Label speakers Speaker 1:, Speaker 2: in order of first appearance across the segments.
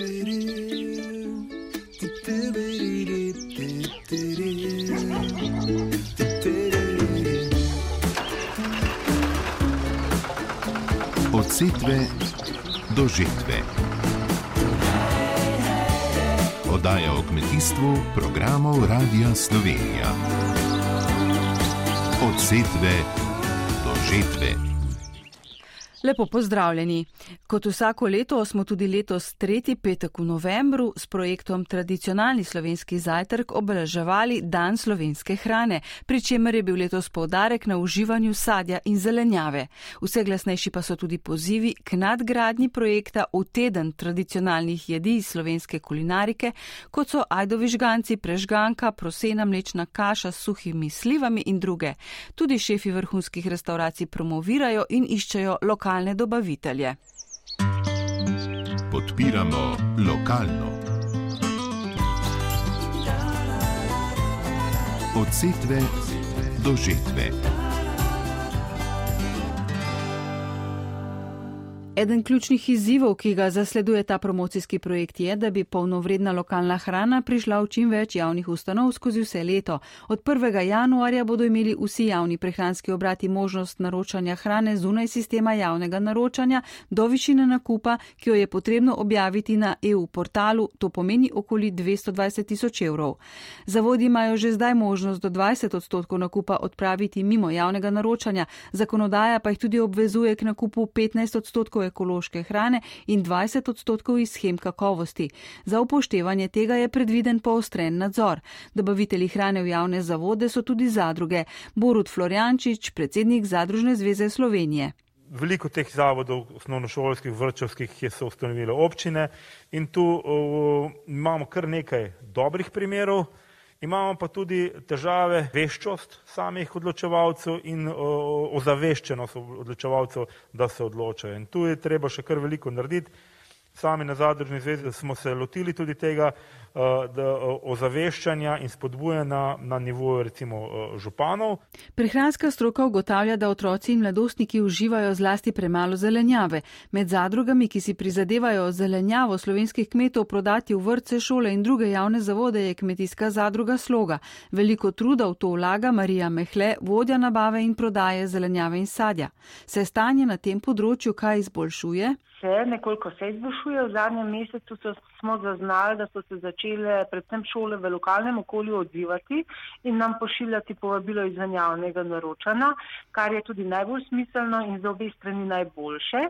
Speaker 1: Od setve do žetve. Oddaja o kmetijstvu programov Radia Slovenija. Od setve do žetve.
Speaker 2: Lepo pozdravljeni. Kot vsako leto smo tudi letos tretji petek v novembru s projektom Tradicionalni slovenski zajtrk obeleževali Dan slovenske hrane, pri čemer je bil letos povdarek na uživanju sadja in zelenjave. Vse glasnejši pa so tudi pozivi k nadgradnji projekta v teden tradicionalnih jedi iz slovenske kulinarike, kot so ajdovi žganci, prežganka, prosena mlečna kaša s suhimi slivami in druge. Tudi šefi vrhunskih restauracij promovirajo in iščejo lokalne dobavitelje.
Speaker 1: Podpiramo lokalno. Od setve do žetve.
Speaker 2: Eden ključnih izzivov, ki ga zasleduje ta promocijski projekt, je, da bi polnovredna lokalna hrana prišla v čim več javnih ustanov skozi vse leto. Od 1. januarja bodo imeli vsi javni prehranski obrati možnost naročanja hrane zunaj sistema javnega naročanja do višine nakupa, ki jo je potrebno objaviti na EU portalu, to pomeni okoli 220 tisoč evrov. Zavodi imajo že zdaj možnost do 20 odstotkov nakupa odpraviti mimo javnega naročanja, zakonodaja pa jih tudi obvezuje k nakupu 15 odstotkov ekološke hrane in 20 odstotkov iz schem kakovosti. Za upoštevanje tega je predviden poostren nadzor. Dobavitelji hrane v javne zavode so tudi zadruge. Borut Florjančič, predsednik Zadružne zveze Slovenije.
Speaker 3: Veliko teh zavodov, osnovnošolskih, vrčevskih, so ustanovile občine in tu uh, imamo kar nekaj dobrih primerov. Imamo pa tudi težave veščost samih odločevalcev in ozaveščenost odločevalcev, da se odločajo. In tu je treba še kar veliko narediti. Sami na zadružni zvezi smo se lotili tudi tega, Eh, ozaveščanja in spodbujanja na nivoju recimo eh, županov.
Speaker 2: Prehranska stroka ugotavlja, da otroci in mladostniki uživajo zlasti premalo zelenjave. Med zadrugami, ki si prizadevajo zelenjavo slovenskih kmetov prodati v vrtce, šole in druge javne zavode, je kmetijska zadruga sloga. Veliko truda v to vlaga Marija Mehle, vodja nabave in prodaje zelenjave in sadja. Se stanje na tem področju kaj izboljšuje?
Speaker 4: Se nekoliko se izboljšuje. V zadnjem mesecu smo zaznali, da so se začeli začele predvsem šole v lokalnem okolju odzivati in nam pošiljati povabilo izvenjavnega naročanja, kar je tudi najbolj smiselno in za obe strani najboljše.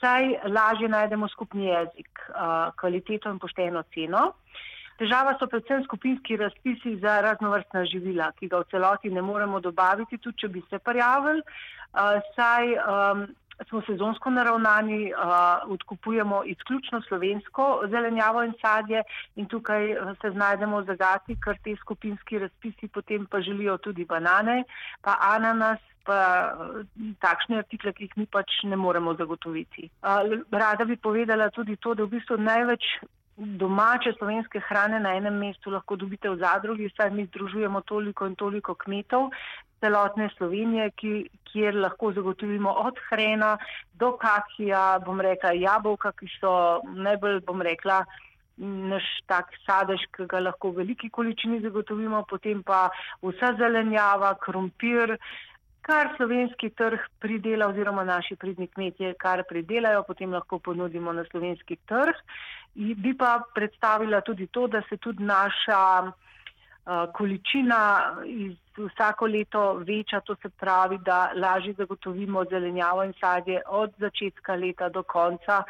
Speaker 4: Saj lažje najdemo skupni jezik, kvaliteto in pošteno ceno. Težava so predvsem skupinski razpisi za raznovrstna živila, ki ga v celoti ne moremo dobaviti, tudi če bi se prijavili. Saj smo sezonsko naravnani, uh, odkupujemo izključno slovensko zelenjavo in sadje in tukaj se znajdemo v zagati, ker te skupinski razpisi potem pa želijo tudi banane, pa ananas, pa takšne artikle, ki jih mi pač ne moremo zagotoviti. Uh, rada bi povedala tudi to, da v bistvu največ domače slovenske hrane na enem mestu lahko dobite v zadrugi, saj mi združujemo toliko in toliko kmetov celotne Slovenije, ki, kjer lahko zagotovimo od hrena do kakija, bom rekla, jabolka, ki so najbolj, bom rekla, naš tak sadež, ki ga lahko v veliki količini zagotovimo, potem pa vsa zelenjava, krompir, kar slovenski trg pridela oziroma naši pridni kmetje, kar pridelajo, potem lahko ponudimo na slovenski trg. Bi pa predstavila tudi to, da se tudi naša količina iz vsako leto veča, to se pravi, da lažje zagotovimo zelenjavo in sadje od začetka leta do konca,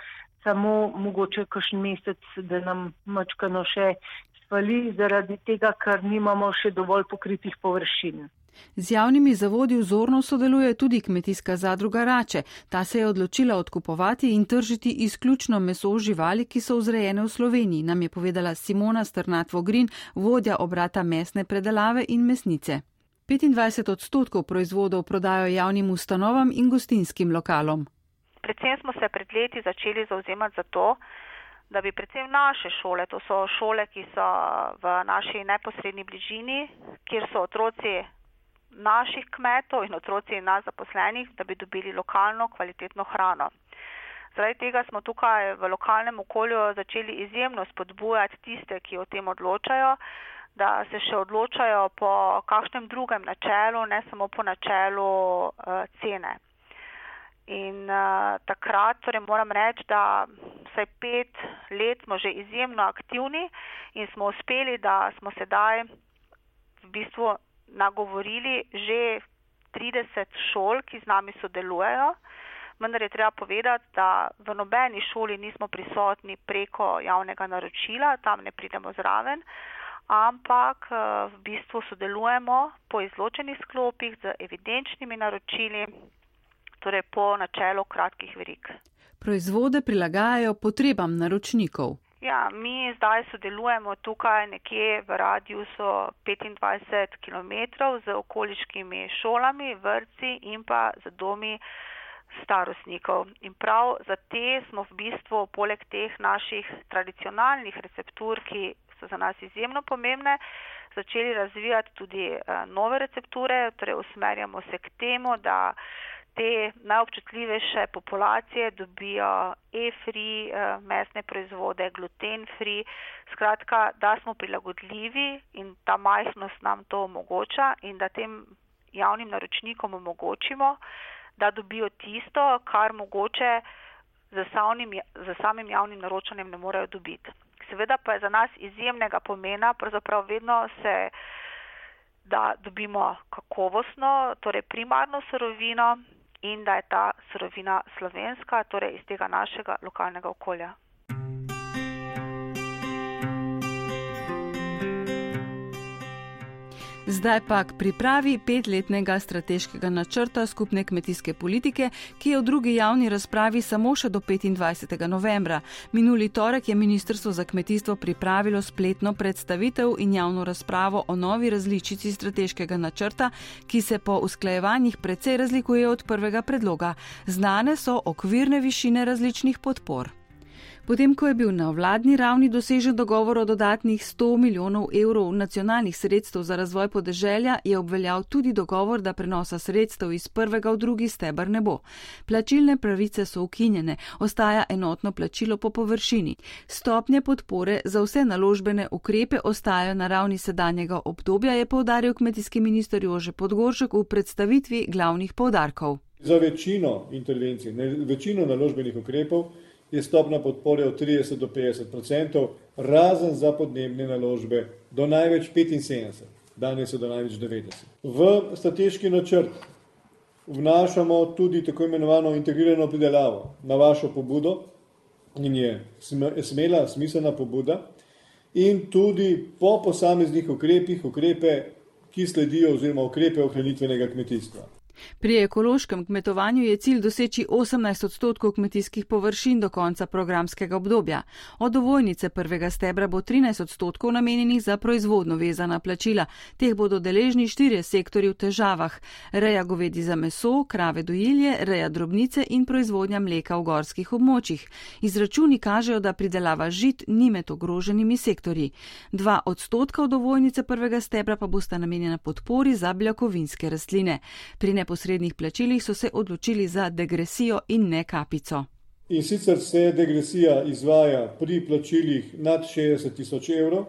Speaker 4: samo mogoče kakšen mesec, da nam mačkano še spali, zaradi tega, ker nimamo še dovolj pokritih površin.
Speaker 2: Z javnimi zavodi vzorno sodeluje tudi kmetijska zadruga Rače. Ta se je odločila odkupovati in tržiti izključno meso živali, ki so vzrejene v Sloveniji, nam je povedala Simona Strnat-Vogrin, vodja obrata mesne predelave in mesnice. 25 odstotkov proizvodov prodajo javnim ustanovam in gostinskim lokalom.
Speaker 5: Predvsem smo se pred leti začeli zauzemati za to, da bi predvsem naše šole, to so šole, ki so v naši neposrednji bližini, kjer so otroci naših kmetov in otroci nas zaposlenih, da bi dobili lokalno kvalitetno hrano. Zaradi tega smo tukaj v lokalnem okolju začeli izjemno spodbujati tiste, ki o tem odločajo, da se še odločajo po kakšnem drugem načelu, ne samo po načelu uh, cene. In uh, takrat, torej moram reči, da vsaj pet let smo že izjemno aktivni in smo uspeli, da smo sedaj v bistvu nagovorili že 30 šol, ki z nami sodelujejo vendar je treba povedati, da v nobeni šoli nismo prisotni preko javnega naročila, tam ne pridemo zraven, ampak eh, v bistvu sodelujemo po izločenih sklopih z evidenčnimi naročili, torej po načelu kratkih verik.
Speaker 2: Proizvode prilagajajo potrebam naročnikov.
Speaker 5: Ja, mi zdaj sodelujemo tukaj nekje v radiusu 25 km z okoliškimi šolami, vrci in pa z domi starostnikov. In prav za te smo v bistvu poleg teh naših tradicionalnih receptur, ki so za nas izjemno pomembne, začeli razvijati tudi eh, nove recepture, torej usmerjamo se k temu, da te najobčutljivejše populacije dobijo e-free eh, mesne proizvode, gluten-free, skratka, da smo prilagodljivi in ta majhnost nam to omogoča in da tem javnim naročnikom omogočimo, da dobijo tisto, kar mogoče za samim, za samim javnim naročanjem ne morejo dobiti. Seveda pa je za nas izjemnega pomena, pravzaprav vedno se, da dobimo kakovostno, torej primarno surovino in da je ta surovina slovenska, torej iz tega našega lokalnega okolja.
Speaker 2: Zdaj pa k pripravi petletnega strateškega načrta skupne kmetijske politike, ki je v drugi javni razpravi samo še do 25. novembra. Minuli torek je Ministrstvo za kmetijstvo pripravilo spletno predstavitev in javno razpravo o novi različici strateškega načrta, ki se po usklajevanjih precej razlikuje od prvega predloga. Znane so okvirne višine različnih podpor. Potem, ko je bil na vladni ravni dosežen dogovor o dodatnih 100 milijonov evrov nacionalnih sredstev za razvoj podeželja, je obveljal tudi dogovor, da prenosa sredstev iz prvega v drugi stebr ne bo. Plačilne pravice so ukinjene, ostaja enotno plačilo po površini. Stopnje podpore za vse naložbene ukrepe ostajajo na ravni sedanjega obdobja, je povdaril kmetijski minister Jože Podgoršek v predstavitvi glavnih povdarkov.
Speaker 6: Za večino intervencij, večino naložbenih ukrepov je stopna podpore od 30 do 50 odstotkov, razen za podnebne naložbe do največ 75, danes je do največ 90. V strateški načrt vnašamo tudi tako imenovano integrirano pridelavo na vašo pobudo in je smela, smiselna pobuda in tudi po posameznih ukrepih, ukrepe, ki sledijo oziroma ukrepe ohranitvenega kmetijstva.
Speaker 2: Pri ekološkem kmetovanju je cilj doseči 18 odstotkov kmetijskih površin do konca programskega obdobja. Od ovojnice prvega stebra bo 13 odstotkov namenjenih za proizvodno vezana plačila. Teh bodo deležni štirje sektori v težavah. Reja govedi za meso, krave dojilje, reja drobnice in proizvodnja mleka v gorskih območjih. Izračuni kažejo, da pridelava žit ni med ogroženimi sektorji. Dva odstotka od ovojnice prvega stebra pa bosta namenjena podpori za beljakovinske rastline. Pri neposrednih plačilih so se odločili za degresijo in ne kapico.
Speaker 6: In sicer se degresija izvaja pri plačilih nad 60 tisoč evrov.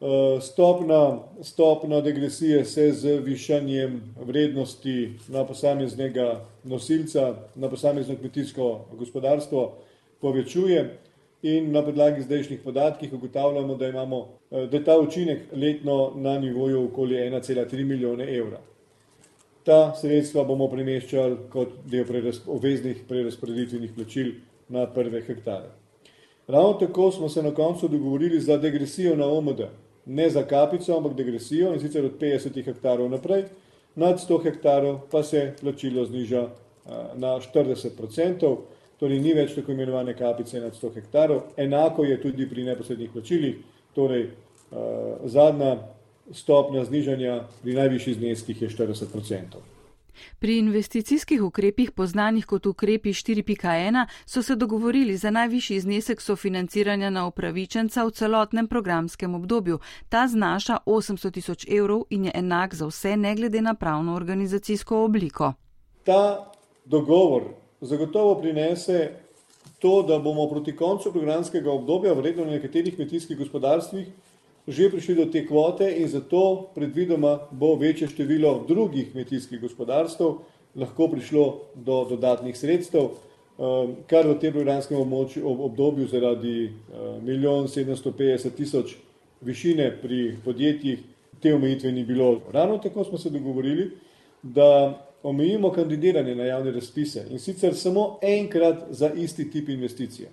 Speaker 6: Eh, stopna, stopna degresije se z višanjem vrednosti na posameznega nosilca, na posamezno kmetijsko gospodarstvo povečuje in na podlagi zdajšnjih podatkih ugotavljamo, da, imamo, eh, da je ta učinek letno na nivoju okoli 1,3 milijone evra. Ta sredstva bomo premeščali kot del obveznih prerazporeditvenih plačil na prve hektare. Ravno tako smo se na koncu dogovorili za degresijo na OMD, ne za kapico, ampak degresijo in sicer od 50 hektarov naprej, nad 100 hektarov pa se plačilo zniža na 40 odstotkov, torej ni več tako imenovane kapice nad 100 hektarov, enako je tudi pri neposrednih plačilih, torej zadnja stopnja znižanja pri najvišjih zneskih je 40 odstotkov.
Speaker 2: Pri investicijskih ukrepih, poznanih kot ukrepi 4.1, so se dogovorili za najvišji znesek sofinanciranja na upravičenca v celotnem programskem obdobju. Ta znaša 800 tisoč evrov in je enak za vse, ne glede na pravno organizacijsko obliko.
Speaker 6: Ta dogovor zagotovo prinese to, da bomo proti koncu programskega obdobja, verjetno na nekaterih kmetijskih gospodarstvih, že prišli do te kvote in zato predvidoma bo večje število drugih kmetijskih gospodarstv lahko prišlo do dodatnih sredstev, ehm, kar v tem programskem obdobju zaradi ehm, milijon 750 tisoč višine pri podjetjih te omejitve ni bilo. Ravno tako smo se dogovorili, da omejimo kandidiranje na javne razpise in sicer samo enkrat za isti tip investicije.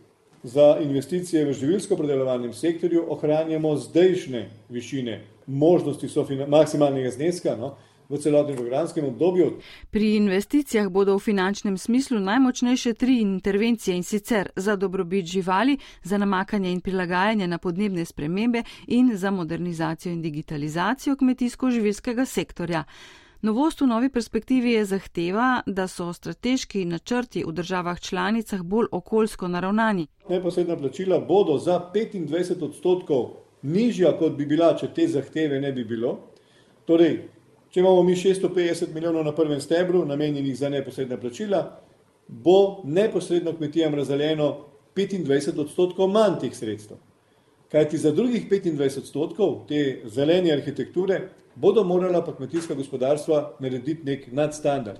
Speaker 6: Za investicije v živilsko predelovalnem sektorju ohranjamo zdajšnje višine možnosti maksimalnega zneska no, v celotnem programskem obdobju.
Speaker 2: Pri investicijah bodo v finančnem smislu najmočnejše tri intervencije in sicer za dobrobit živali, za namakanje in prilagajanje na podnebne spremembe in za modernizacijo in digitalizacijo kmetijsko-živilskega sektorja. Novost v novi perspektivi je zahteva, da so strateški načrti v državah članicah bolj okoljsko naravnani.
Speaker 6: Neposredna plačila bodo za 25 odstotkov nižja, kot bi bila, če te zahteve ne bi bilo. Torej, če imamo mi 650 milijonov na prvem stebru, namenjenih za neposredna plačila, bo neposredno kmetijam razdeljeno 25 odstotkov manj teh sredstev. Kajti za drugih 25 odstotkov te zelene arhitekture bodo morala pa kmetijska gospodarstva narediti nek nadstandard.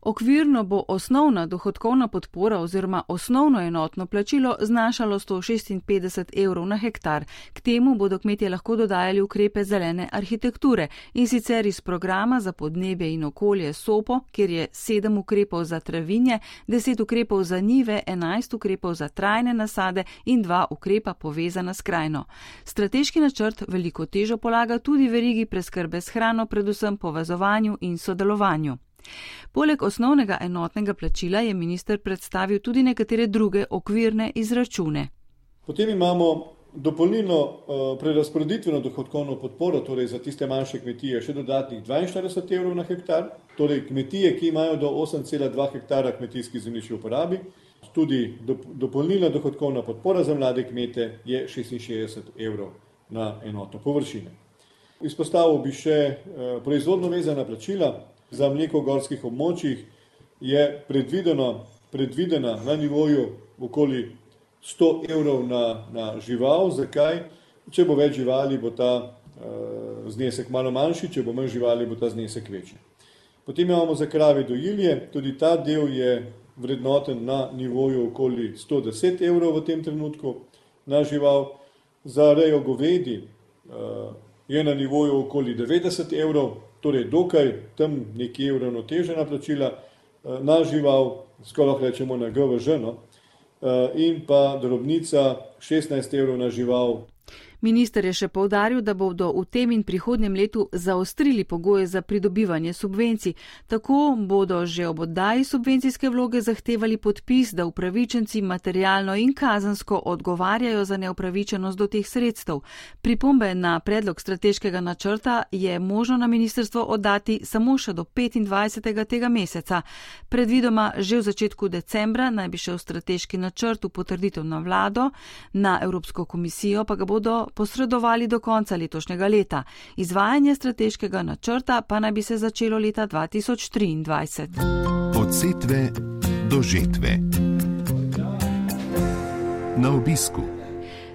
Speaker 2: Okvirno bo osnovna dohodkovna podpora oziroma osnovno enotno plačilo znašalo 156 evrov na hektar. K temu bodo kmetje lahko dodajali ukrepe zelene arhitekture in sicer iz programa za podnebje in okolje SOPO, kjer je 7 ukrepov za travinje, 10 ukrepov za nive, 11 ukrepov za trajne nasade in 2 ukrepa povezana s krajino. Strateški načrt veliko težo polaga tudi verigi preskrbe s hrano, predvsem povezovanju in sodelovanju. Poleg osnovnega enotnega plačila je minister predstavil tudi nekatere druge okvirne izračune.
Speaker 6: Potem imamo dopolnilno uh, prerasporeditveno dohodkovno podporo, torej za tiste manjše kmetije, še dodatnih 42 evrov na hektar, torej kmetije, ki imajo do 8,2 hektara kmetijskih zemljišč v uporabi. Tudi dopolnilna dohodkovna podpora za mlade kmete je 66 evrov na enotno površino. Izpostavil bi še uh, proizvodno vezana plačila, za mleko v gorskih območjih je predvidena na nivoju okoli 100 evrov na, na žival. Zakaj? Če bo več živali, bo ta uh, znesek malo manjši, če bo manj živali, bo ta znesek večji. Potem imamo za krave dojilje, tudi ta del je vrednoten na nivoju okoli 110 evrov v tem trenutku na žival. Za rejo govedi uh, je na nivoju okoli 90 evrov, torej dokaj tam nekje uravnotežena plačila eh, na žival, skoraj lahko rečemo na GVŽ, no? Eh, in pa drobnica 16 evrov na žival.
Speaker 2: Minister je še povdaril, da bodo v tem in prihodnjem letu zaostrili pogoje za pridobivanje subvencij. Tako bodo že ob oddaji subvencijske vloge zahtevali podpis, da upravičenci materialno in kazansko odgovarjajo za neupravičenost do teh sredstev. Pripombe na predlog strateškega načrta je možno na ministerstvo oddati samo še do 25. tega meseca. Predvidoma že v začetku decembra naj bi šel strateški načrt v potrditev na vlado, na Evropsko komisijo pa ga bodo posredovali do konca letošnjega leta. Izvajanje strateškega načrta pa naj bi se začelo leta 2023.
Speaker 1: Od setve do žetve. Na obisku.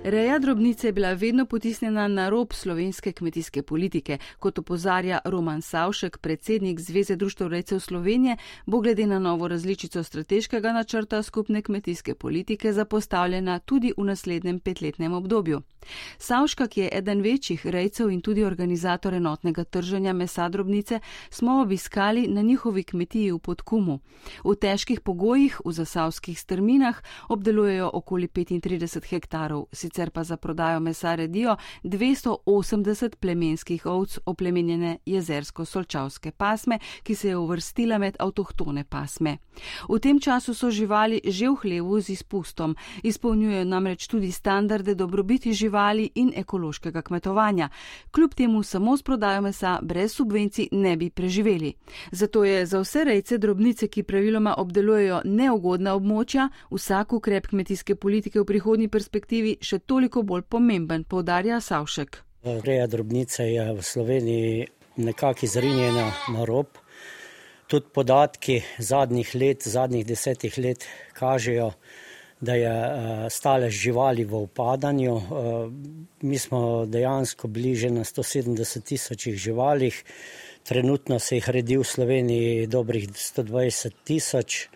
Speaker 2: Reja drobnice je bila vedno potisnjena na rob slovenske kmetijske politike. Kot opozarja Roman Savšek, predsednik Zveze društv rejcev Slovenije, bo glede na novo različico strateškega načrta skupne kmetijske politike zapostavljena tudi v naslednjem petletnem obdobju. Savška, ki je eden večjih rejcev in tudi organizator enotnega trženja mesa drobnice, smo obiskali na njihovi kmetiji v Podkumu. V težkih pogojih v zasavskih strminah obdelujejo okoli 35 hektarov sicer pa za prodajo mesa redijo 280 plemenskih ovc oplemenjene jezersko-solčavske pasme, ki se je uvrstila med avtohtone pasme. V tem času so živali že v hlevu z izpustom, izpolnjujejo namreč tudi standarde dobrobiti živali in ekološkega kmetovanja. Kljub temu samo s prodajo mesa brez subvencij ne bi preživeli. Zato je za vse rejce drobnice, ki praviloma obdelujejo neugodna območja, vsak ukrep kmetijske politike v prihodnji perspektivi še toliko bolj pomemben, povdarja Savšek.
Speaker 7: Reja drobnice je v Sloveniji nekako izrinjena na rob. Tudi podatki zadnjih let, zadnjih desetih let kažejo, da je stalež živali v upadanju. Mi smo dejansko bliže na 170 tisočih živalih, trenutno se jih redi v Sloveniji dobrih 120 tisoč.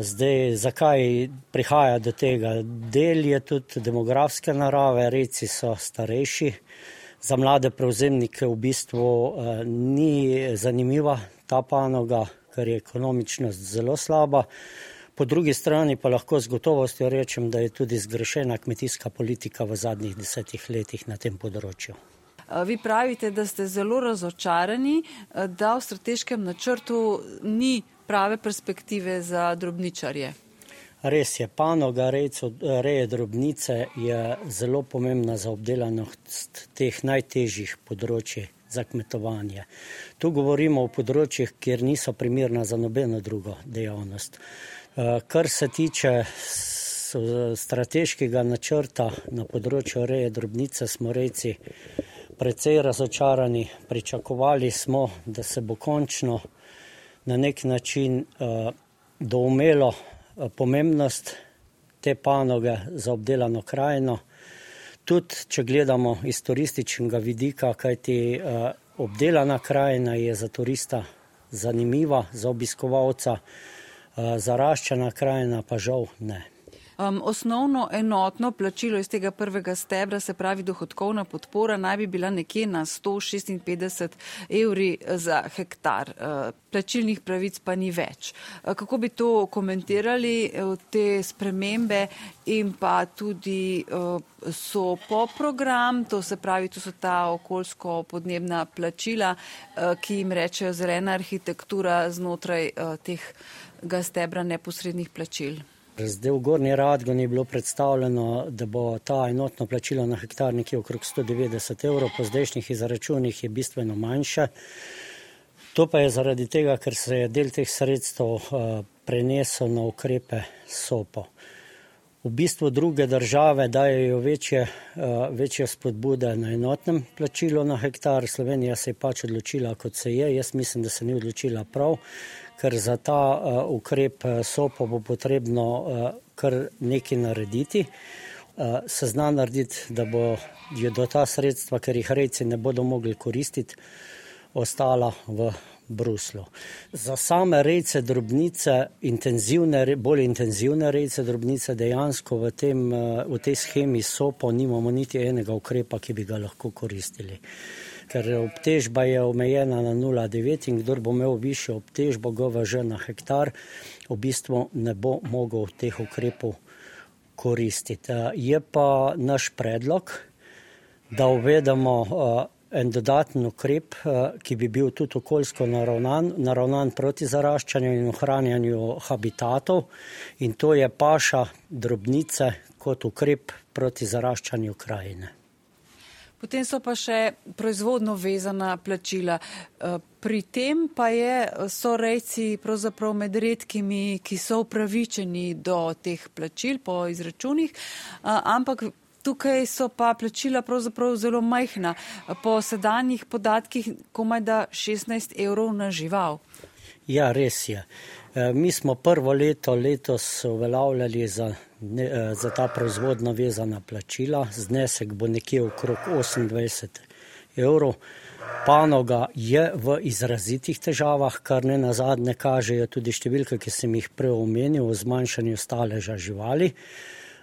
Speaker 7: Zdaj, zakaj prihaja do tega? Del je tudi demografske narave, reci so starejši. Za mlade prevzemnike v bistvu ni zanimiva ta panoga, ker je ekonomičnost zelo slaba. Po drugi strani pa lahko z gotovostjo rečem, da je tudi zgrešena kmetijska politika v zadnjih desetih letih na tem področju.
Speaker 2: Vi pravite, da ste zelo razočarani, da v strateškem načrtu ni prave perspektive za drobničarje.
Speaker 7: Res je, panoga reje drobnice je zelo pomembna za obdelanost teh najtežjih področji za kmetovanje. Tu govorimo o področjih, kjer niso primerna za nobeno drugo dejavnost. Kar se tiče strateškega načrta na področju reje drobnice, smo reci precej razočarani. Pričakovali smo, da se bo končno na nek način doumelo pomembnost te panoge za obdelano krajino. Tudi, če gledamo iz turističnega vidika, kajti obdelana krajina je za turista zanimiva, za obiskovalca, zaraščena krajina pa žal ne.
Speaker 2: Um, osnovno enotno plačilo iz tega prvega stebra, se pravi dohodkovna podpora, naj bi bila nekje na 156 evri za hektar. Uh, plačilnih pravic pa ni več. Uh, kako bi to komentirali, uh, te spremembe in pa tudi uh, so po program, to se pravi, to so ta okoljsko-podnebna plačila, uh, ki jim rečejo zelena arhitektura znotraj uh, tega stebra neposrednih plačil.
Speaker 7: Zdaj v Gorni Radgoni je bilo predstavljeno, da bo ta enotno plačilo na hektar nekje okrog 190 evrov, po zdajšnjih izračunih je bistveno manjše. To pa je zaradi tega, ker se je del teh sredstev prenesel na ukrepe SOPO. V bistvu druge države dajo večje, večje spodbude na enotnem plačilu na hektar, Slovenija se je pač odločila, kot se je, jaz mislim, da se ni odločila prav, ker za ta ukrep SOPO bo potrebno kar nekaj narediti. Se zna narediti, da bo je do ta sredstva, ker jih rejci ne bodo mogli koristiti, ostala v Bruslu. Za same rejce drobnice, intenzivne, bolj intenzivne rejce drobnice, dejansko v, tem, v tej schemi SOPO nimamo niti enega ukrepa, ki bi ga lahko koristili. Ker obtežba je omejena na 0,9 in kdor bo imel višjo obtežbo GVŽ na hektar, v bistvu ne bo mogel teh ukrepov koristiti. Je pa naš predlog, da uvedemo en dodaten ukrep, ki bi bil tudi okoljsko naravnan, naravnan proti zaraščanju in ohranjanju habitatov in to je paša drobnice kot ukrep proti zaraščanju krajine.
Speaker 2: Potem so pa še proizvodno vezana plačila. Pri tem pa je, so rejci pravzaprav med redkimi, ki so upravičeni do teh plačil po izračunih, ampak tukaj so pa plačila pravzaprav zelo majhna. Po sedanjih podatkih komaj da 16 evrov na žival.
Speaker 7: Ja, res je. Mi smo prvo leto letos uveljavljali za, za ta proizvodno vezana plačila. Znesek bo nekje okrog 28 evrov. Panoga je v izrazitih težavah, kar ne na zadnje kažejo tudi številke, ki sem jih prej omenil o zmanjšanju staleža živali.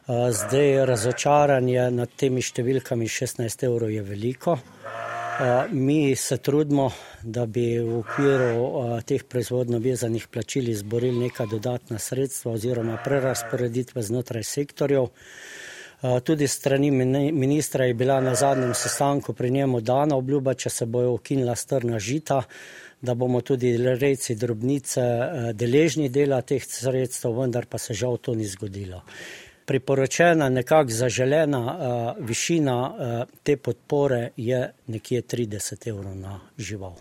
Speaker 7: Zdaj razočaranje nad temi številkami 16 evrov je veliko. Mi se trudimo, da bi v okviru teh proizvodno vezanih plačil izborili neka dodatna sredstva oziroma prerasporeditve znotraj sektorjev. Tudi strani ministra je bila na zadnjem sestanku pri njemu dana obljuba, če se bojo ukinila strna žita, da bomo tudi rejci drobnice deležni dela teh sredstev, vendar pa se žal to ni zgodilo priporočena, nekako zaželena uh, višina uh, te podpore je nekje 30 evrov na žival.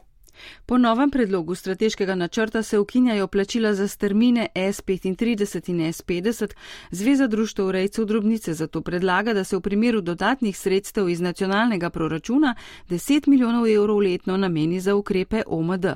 Speaker 2: Po novem predlogu strateškega načrta se ukinjajo plačila za strmine S35 in S50. Zveza društva urejcev drobnice zato predlaga, da se v primeru dodatnih sredstev iz nacionalnega proračuna 10 milijonov evrov letno nameni za ukrepe OMD.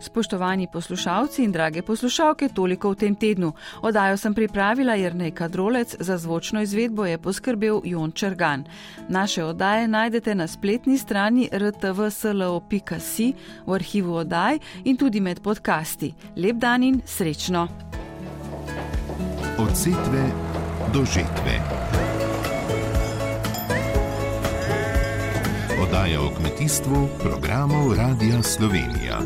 Speaker 2: Spoštovani poslušalci in drage poslušalke, toliko v tem tednu. Odajo sem pripravila Jrnej Kadrolec, za zvočno izvedbo je poskrbel Jon Črgan. Naše odaje najdete na spletni strani rtvslo.si, v arhivu odaj in tudi med podcasti. Lep dan in srečno!
Speaker 1: Od setve do žetve. Oddaja o kmetijstvu programov Radia Slovenija.